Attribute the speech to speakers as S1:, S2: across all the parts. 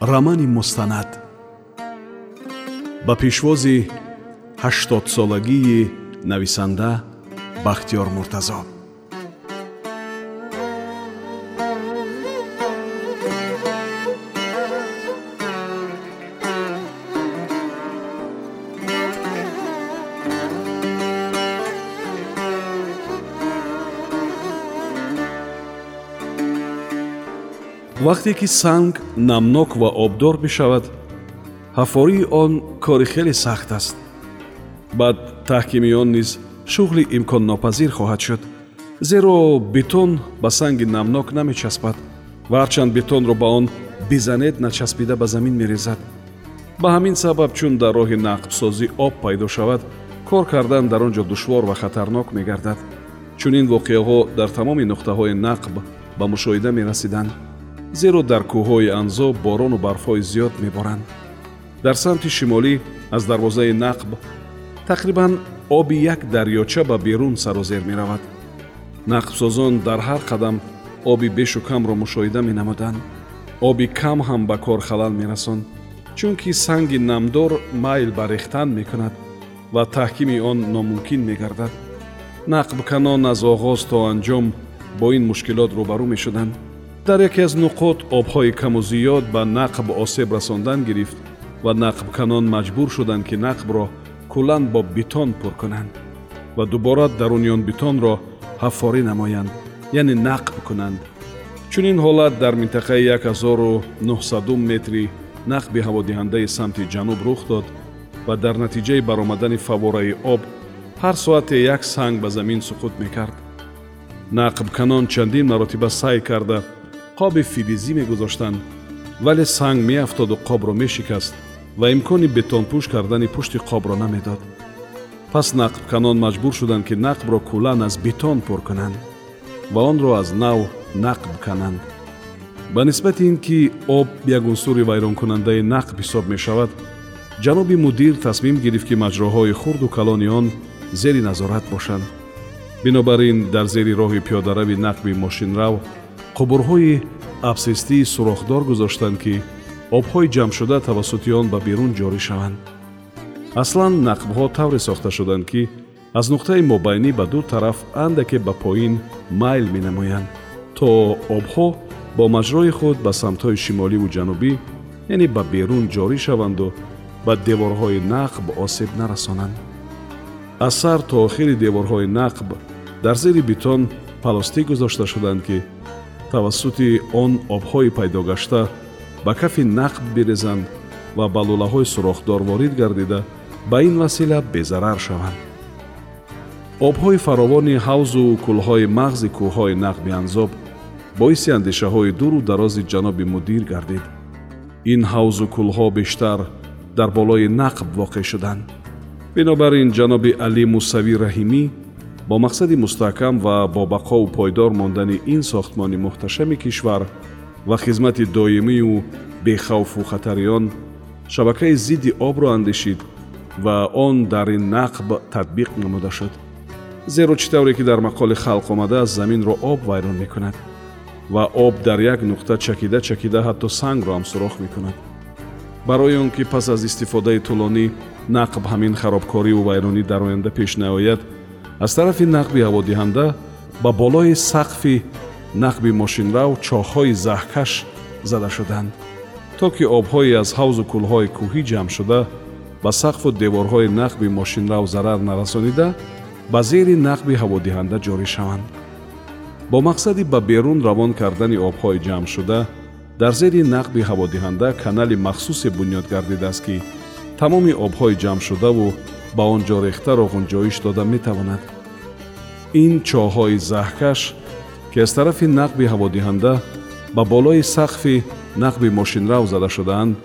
S1: рамани мустанад ба пешвози ҳаштодсолагии нависанда бахтиёр муртазо вақте ки санг намнок ва обдор бишавад ҳафории он кори хеле сахт аст. Баъд таҳкими он низ шуғли имконнопазир хоҳад шуд зеро бетон ба санги намнок намечаспад ва ҳарчанд бетонро ба он бизанед начаспида ба замин мерезад. Ба ҳамин сабаб чун дар роҳи нақбсозӣ об пайдо шавад кор кардан дар он ҷо душвор ва хатарнок мегардад. Чунин воқеаҳо дар тамоми нуқтаҳои нақб ба мушоҳида мерасиданд зеро дар кӯҳҳои анзо борону барфҳои зиёд меборанд. Дар самти шимолӣ аз дарвозаи нақб тақрибан оби як дарёча ба берун сарозер меравад. Нақбсозон дар ҳар қадам оби бешу камро мушоҳида менамуданд. Оби кам ҳам ба кор халал мерасонд чунки санги намдор майл ба рехтан мекунад ва таҳкими он номумкин мегардад. Нақбканон аз оғоз то анҷом бо ин мушкилот рӯбарӯ мешуданд дар яке аз нуқот обҳои каму зиёд ба нақб осеб расондан гирифт ва нақбканон маҷбур шуданд ки нақбро куллан бо бетон пур кунанд ва дубора даруни он бетонро ҳафорӣ намоянд яъне нақб кунанд. Чунин ҳолат дар минтақаи 1900 метри нақби ҳаводиҳандаи самти ҷануб рух дод ва дар натиҷаи баромадани фавораи об ҳар соате як санг ба замин суқут мекард. Нақбканон чандин маротиба сай карда қоби филизӣ мегузоштанд вале санг меафтоду қобро мешикаст ва имкони бетонпӯш кардани пушти қобро намедод. Пас нақбканон маҷбур шуданд ки нақбро куллан аз бетон пур кунанд ва онро аз нав нақб кананд. Ба нисбати ин ки об як унсури вайронкунандаи нақб ҳисоб мешавад ҷаноби мудир тасмим гирифт ки маҷроҳои хурду калони он зери назорат бошанд. Бинобар ин дар зери роҳи пиёдарави нақби мошинрав қубурҳои абсистии сурохдор гузоштанд ки обҳои ҷамъшуда тавассути он ба берун ҷорӣ шаванд. Аслан нақбҳо тавре сохта шуданд ки аз нуқтаи мобайнӣ ба ду тараф андаке ба поин майл менамоянд. То обҳо бо маҷрои худ ба самтҳои шимоливу ҷанубӣ яъне ба берун ҷорӣ шаванду ба деворҳои нақб осеб нарасонанд. Аз сар то охири деворҳои нақб дар зери бетон пластик гузошта шуданд ки тавассути он обҳои пайдогашта ба кафи нақб бирезанд ва ба лӯлаҳои сурохдор ворид гардида ба ин васила безарар шаванд. Обҳои фаровони ҳавзу кӯлҳои мағзи кӯҳҳои нақби анзоб боиси андешаҳои дуру дарози ҷаноби мудир гардид. Ин ҳавзу кӯлҳо бештар дар болои нақб воқеъ шуданд. Бинобар ин ҷаноби алӣ мусавӣ раҳимӣ бо мақсади мустаҳкам ва бобақову пойдор мондани ин сохтмони муҳташами кишвар ва хизмати доимию бехавфу хатари он шабакаи зидди обро андешид ва он дар ин нақб татбиқ намуда шуд. Зеро чӣ тавре ки дар мақоли халқ омадааст заминро об вайрон мекунад ва об дар як нуқта чакида чакида ҳатто сангро ҳам сурох мекунад. Барои он ки пас аз истифодаи тӯлонӣ нақб ҳамин харобкориву вайронӣ дар оянда пеш наояд аз тарафи нақби ҳаводиҳанда ба болои сақфи нақби мошинрав чоҳҳои заҳкаш зада шуданд. То ки обҳое аз ҳавзу кӯлҳои кӯҳӣ ҷамъ шуда ба сақфу деворҳои нақби мошинрав зарар нарасонида ба зери нақби ҳаводиҳанда ҷорӣ шаванд. Бо мақсади ба берун равон кардани обҳои ҷамъшуда дар зери нақби ҳаводиҳанда канали махсусе бунёд гардидааст ки тамоми обҳои ҷамъшудаву ба он ҷо рехтаро ғунҷоиш дода метавонад. Ин чоҳҳои заҳкаш ки аз тарафи нақби ҳаводиҳанда ба болои сақфи нақби мошинрав зада шудаанд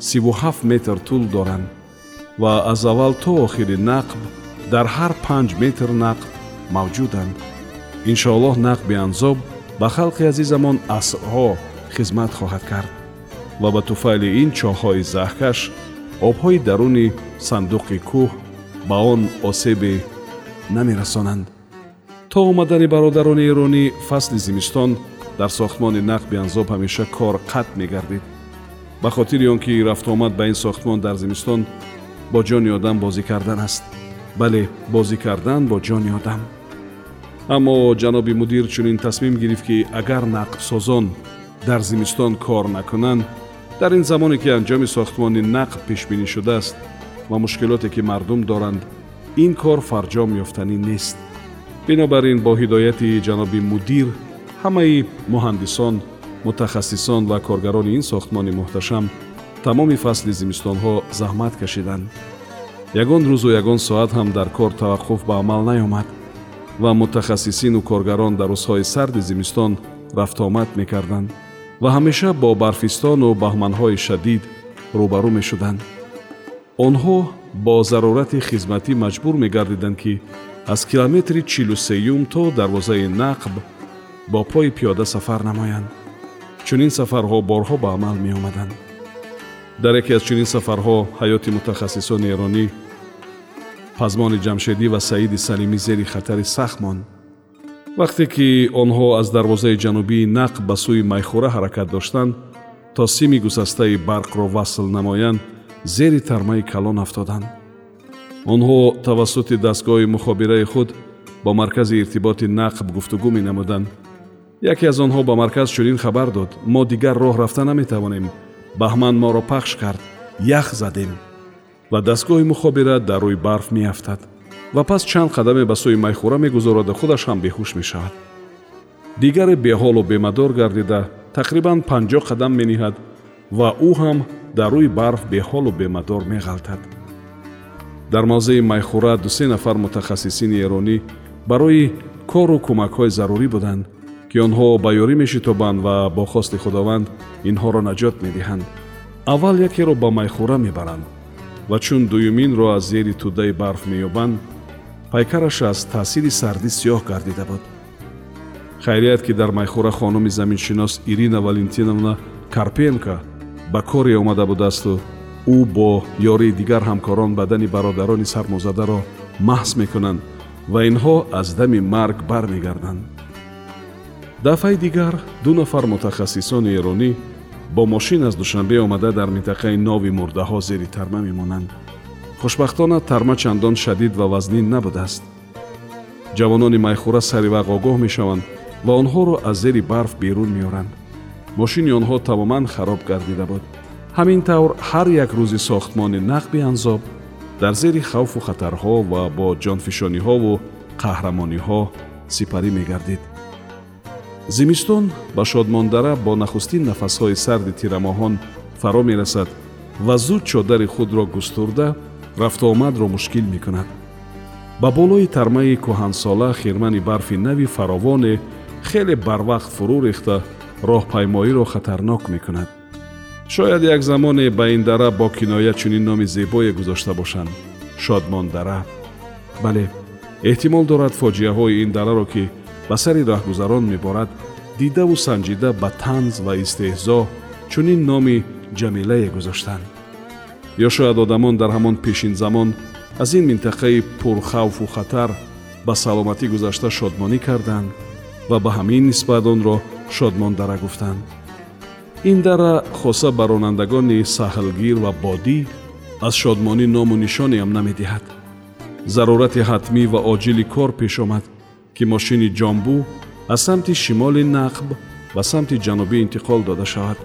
S1: 37 метр тӯл доранд ва аз аввал то охири нақб дар ҳар 5 метр нақб мавҷуданд. Иншоаллоҳ нақби анзоб ба халқи азизамон асрҳо хизмат хоҳад кард ва ба туфайли ин чоҳҳои заҳкаш обҳои даруни сандуқи кӯҳ ба он осебе намерасонанд то омадани бародарони эронӣ фасли зимистон дар сохтмони нақби анзоб ҳамеша кор қатъ мегардид ба хотири он ки рафтуомад ба ин сохтмон дар зимистон бо ҷони одам бозӣ кардан аст бале бозӣ кардан бо ҷони одам аммо ҷаноби мудир чунин тасмим гирифт ки агар нақбсозон дар зимистон кор накунанд дар ин замоне ки анҷоми сохтмони нақб пешбинӣ шудааст ва мушкилоте ки мардум доранд ин кор фарҷом ёфтанӣ нест. Бинобар ин бо ҳидояти ҷаноби мудир ҳамаи муҳандисон мутахассисон ва коргарони ин сохтмони муҳташам тамоми фасли зимистонҳо заҳмат кашиданд. Ягон рӯзу ягон соат ҳам дар кор таваққуф ба амал наёмад ва мутахассисину коргарон дар рӯзҳои сарди зимистон рафтуомад мекарданд ва ҳамеша бо барфистону баҳманҳои шадид рӯбарӯ мешуданд онҳо бо зарурати хизматӣ маҷбур мегардиданд ки аз километри чилусеюм то дарвозаи нақб бо пои пиёда сафар намоянд. Чунин сафарҳо борҳо ба амал меомаданд. Дар яке аз чунин сафарҳо ҳаёти мутахассисони эронӣ пазмони ҷамшедӣ ва саиди салимӣ зери хатари сахт монд. Вақте ки онҳо аз дарвозаи ҷанубии нақб ба сӯи майхӯра ҳаракат доштанд то сими гусастаи барқро васл намоянд зери тармаи калон афтоданд. Онҳо тавассути дастгоҳи мухобираи худ бо маркази иртиботи нақб гуфтугӯ менамуданд. Яке аз онҳо ба марказ чунин хабар дод мо дигар роҳ рафта наметавонем баҳман моро пахш кард ях задем ва дастгоҳи мухобира дар рӯи барф меафтад ва пас чанд қадаме ба сӯи майхӯра мегузорода худаш ҳам беҳуш мешавад. Дигаре беҳолу бемадор гардида тақрибан панҷоҳ қадам мениҳад ва ӯ ҳам дар рӯи барф беҳолу бемадор меғалтад. Дар мавзеи майхӯра дусе нафар мутахассисини эронӣ барои кору кӯмакҳои зарурӣ буданд ки онҳо ба ёрӣ мешитобанд ва бо хости худованд инҳоро наҷот медиҳанд. Аввал якеро ба майхӯра мебаранд ва чун дуюминро аз зери тӯдаи барф меёбанд пайкараш аз таъсири сардӣ сиёҳ гардида буд. Хайрият ки дар майхӯра хонуми заминшинос ирина валентиновна карпенко ба коре омада будаасту ӯ бо ёрии дигар ҳамкорон бадани бародарони сармозадаро маҳз мекунанд ва инҳо аз дами марг бармегарданд дафъаи дигар ду нафар мутахассисони эронӣ бо мошин аз душанбе омада дар минтақаи нови мурдаҳо зери тарма мемонанд хушбахтона тарма чандон шадид ва вазнин набудааст. Ҷавонони майхӯра саривақ огоҳ мешаванд ва онҳоро аз зери барф берун меоранд мошини онҳо тамоман хароб гардида буд. Ҳамин тавр ҳар як рӯзи сохтмони нақби анзоб дар зери хавфу хатарҳо ва бо ҷонфишониҳову қаҳрамониҳо сипарӣ мегардид. Зимистон ба шодмондара бо нахустин нафасҳои сарди тирамоҳон фаро мерасад ва зуд чодари худро густурда рафтуомадро мушкил мекунад. Ба болои тармаи кӯҳансола хирмани барфи нави фаровоне хеле барвақт фурӯ рехта роҳпаймоиро хатарнок мекунад. Шояд як замоне ба ин дара бо киноя чунин номи зебое гузошта бошанд. Шодмондара бале эҳтимол дорад фоҷиаҳои ин дараро ки ба сари раҳгузарон меборад дидаву санҷида ба танз ва истеҳзо чунин номи ҷамилае гузоштанд. Ё шояд одамон дар ҳамон пешинзамон аз ин минтақаи пурхавфу хатар ба саломатӣ гузашта шодмонӣ карданд ва ба ҳамин нисбат онро шодмондара гуфтанд ин дара хоса ба ронандагони саҳлгир ва бодӣ аз шодмонӣ ному нишонеам намедиҳад. Зарурати ҳатмӣ ва оҷили кор пеш омад ки мошини ҷомбӯ аз самти шимоли нақб ба самти ҷанубӣ интиқол дода шавад.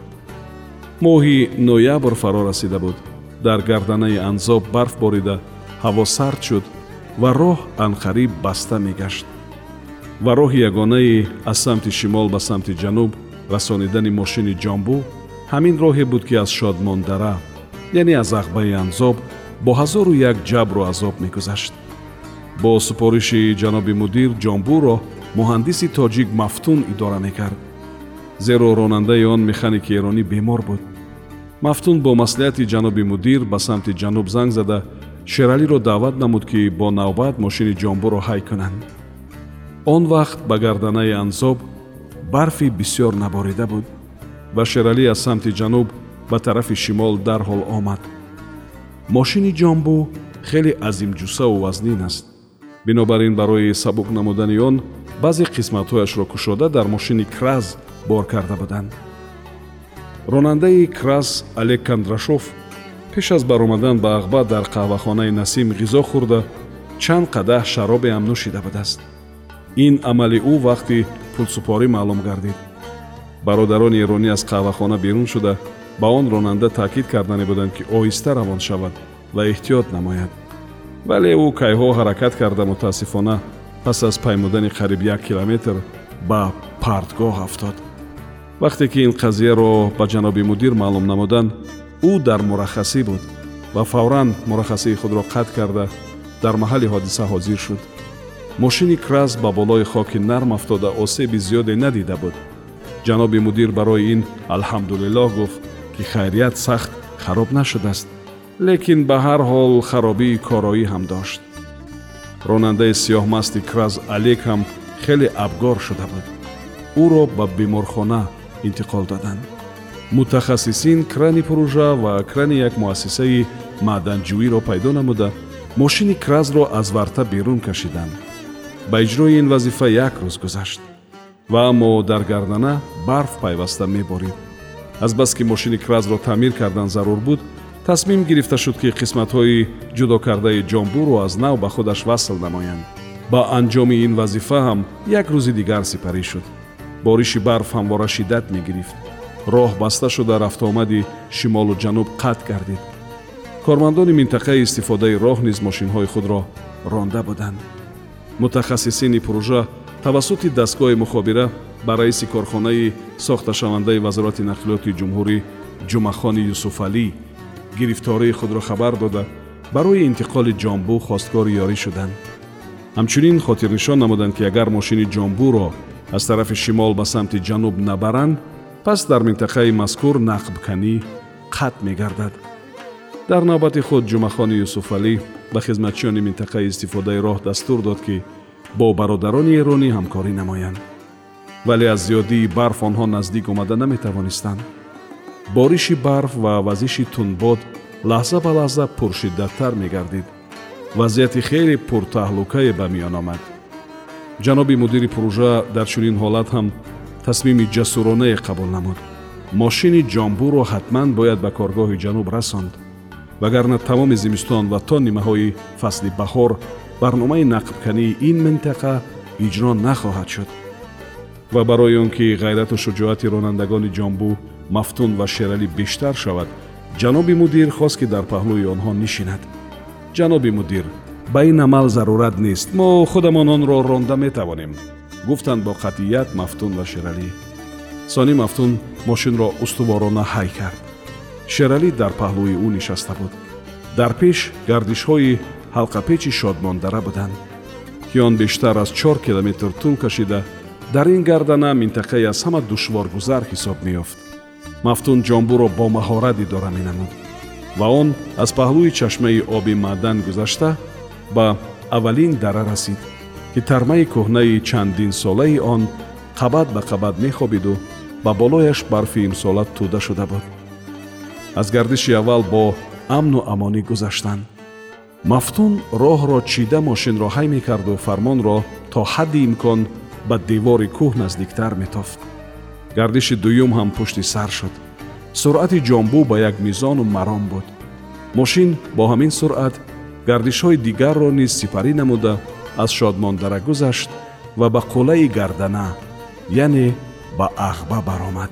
S1: Моҳи ноябр фаро расида буд. Дар гарданаи анзоб барф борида ҳаво сард шуд ва роҳ анқариб баста мегашт ва роҳи ягонаи аз самти шимол ба самти ҷануб расонидани мошини ҷомбӯ ҳамин роҳе буд ки аз шодмондара яъне аз ағбаи анзоб бо ҳазору як ҷабру азоб мегузашт. Бо супориши ҷаноби мудир ҷомбӯро муҳандиси тоҷик мафтун идора мекард. Зеро ронандаи он механики эронӣ бемор буд. Мафтун бо маслиҳати ҷаноби мудир ба самти ҷануб занг зада шералиро даъват намуд ки бо навбат мошини ҷомбуро ҳай кунанд он вақт ба гарданаи анзоб барфи бисьёр наборида буд ва шералӣ аз самти ҷануб ба тарафи шимол дарҳол омад. Мошини ҷомбу хеле азимҷусаву вазнин аст. Бинобар ин барои сабук намудани он баъзе қисматҳояшро кушода дар мошини краз бор карда буданд. Ронандаи крас олег кандрашов пеш аз баромадан ба ағба дар қаҳвахонаи насим ғизо хӯрда чанд қадаҳ шаробеам нӯшида будааст ин амали ӯ вақти пулсупорӣ маълум гардид. Бародарони эронӣ аз қаҳвахона берун шуда ба он ронанда таъкид кардане буданд ки оҳиста равон шавад ва эҳтиёт намояд. Вале ӯ кайҳо ҳаракат карда мутаассифона пас аз паймудани қариб як километр ба партгоҳ афтод. Вақте ки ин қазияро ба ҷаноби мудир маълум намуданд ӯ дар мураххасӣ буд ва фавран мураххасии худро қатъ карда дар маҳалли ҳодиса ҳозир шуд мошини крас ба болои хоки нарм афтода осеби зиёде надида буд. Ҷаноби мудир барои ин алҳамдулиллоҳ гуфт ки хайрият сахт хароб нашудааст. Лекин ба ҳар ҳол харобии короӣ ҳам дошт. Ронандаи сиёҳмасти краз алек ҳам хеле абгор шуда буд. Ӯро ба беморхона интиқол доданд. Мутахассисин крани пурӯжа ва крани як муассисаи маъданҷӯиро пайдо намуда мошини кразро аз варта берун кашиданд ба иҷрои ин вазифа як рӯз гузашт. Ва аммо дар гардана барф пайваста меборид азбаски мошини кразро таъмир кардан зарур буд тасмим гирифта шуд ки қисматҳои ҷудокардаи ҷомбуро аз нав ба худаш васл намоянд. Ба анҷоми ин вазифа ҳам як рӯзи дигар сипарӣ шуд. Бориши барф ҳамвора шиддат мегирифт. Роҳ баста шуда рафтуомади шимолу ҷануб қатъ гардид. Кормандони минтақаи истифодаи роҳ низ мошинҳои худро ронда буданд мутахассисини пурӯжа тавассути дастгоҳи мухобира ба раиси корхонаи сохташавандаи вазорати нақлиёти ҷумҳурӣ ҷумъахони юсуфалӣ гирифтории худро хабар дода барои интиқоли ҷомбу хостгори ёрӣ шуданд. Ҳамчунин хотирнишон намуданд ки агар мошини ҷомбуро аз тарафи шимол ба самти ҷануб набаранд пас дар минтақаи мазкур нақбканӣ қатъ мегардад дар навбати худ ҷумъахони юсуфалӣ ба хизматчиёни минтақаи истифодаи роҳ дастур дод ки бо бародарони эронӣ ҳамкорӣ намоянд. Вале аз зиёдии барф онҳо наздик омада наметавонистанд. Бориши барф ва вазиши тунбод лаҳза ба лаҳза пуршиддаттар мегардид. Вазъияти хеле пуртаҳлукае ба миён омад. Ҷаноби мудири пурӯжа дар чунин ҳолат ҳам тасмими ҷасуронае қабул намуд. Мошини ҷомбуро ҳатман бояд ба коргоҳи ҷануб расонд вагарна тамоми зимистон ва то нимаҳои фасли баҳор барномаи нақбкании ин минтақа иҷро нахоҳад шуд. Ва барои он ки ғайрату шуҷоати ронандагони ҷомбу мафтун ва шералӣ бештар шавад ҷаноби мудир хост ки дар паҳлӯи онҳо нишинад. Ҷаноби мудир ба ин амал зарурат нест. Мо худамон онро ронда метавонем. Гуфтанд бо қатъият мафтун ва шералӣ сони мафтун мошинро устуворона ҳай кард шералӣ дар паҳлӯи ӯ нишаста буд. Дар пеш гардишҳои ҳалқапечи шодмондара буданд ки он бештар аз чор километр тӯл кашида дар ин гардана минтақае аз ҳама душворгузар ҳисоб меёфт. Мафтун ҷомбуро бо маҳорат идора менамуд ва он аз паҳлӯи чашмаи оби маъдан гузашта ба аввалин дара расид ки тармаи кӯҳнаи чандинсолаи он қабат ба қабат мехобиду ба болояш барфи имсола тӯда шуда буд аз гардиши аввал бо амну амонӣ гузаштанд мафтун роҳро чида мошинро ҳай мекарду фармонро то ҳадди имкон ба девори кӯҳ наздиктар метофт. Гардиши дуюм ҳам пушти сар шуд. Суръати ҷомбу ба як мизону маром буд. Мошин бо ҳамин суръат гардишҳои дигарро низ сипарӣ намуда аз шодмондара гузашт ва ба қулаи гардана яъне ба ағба баромад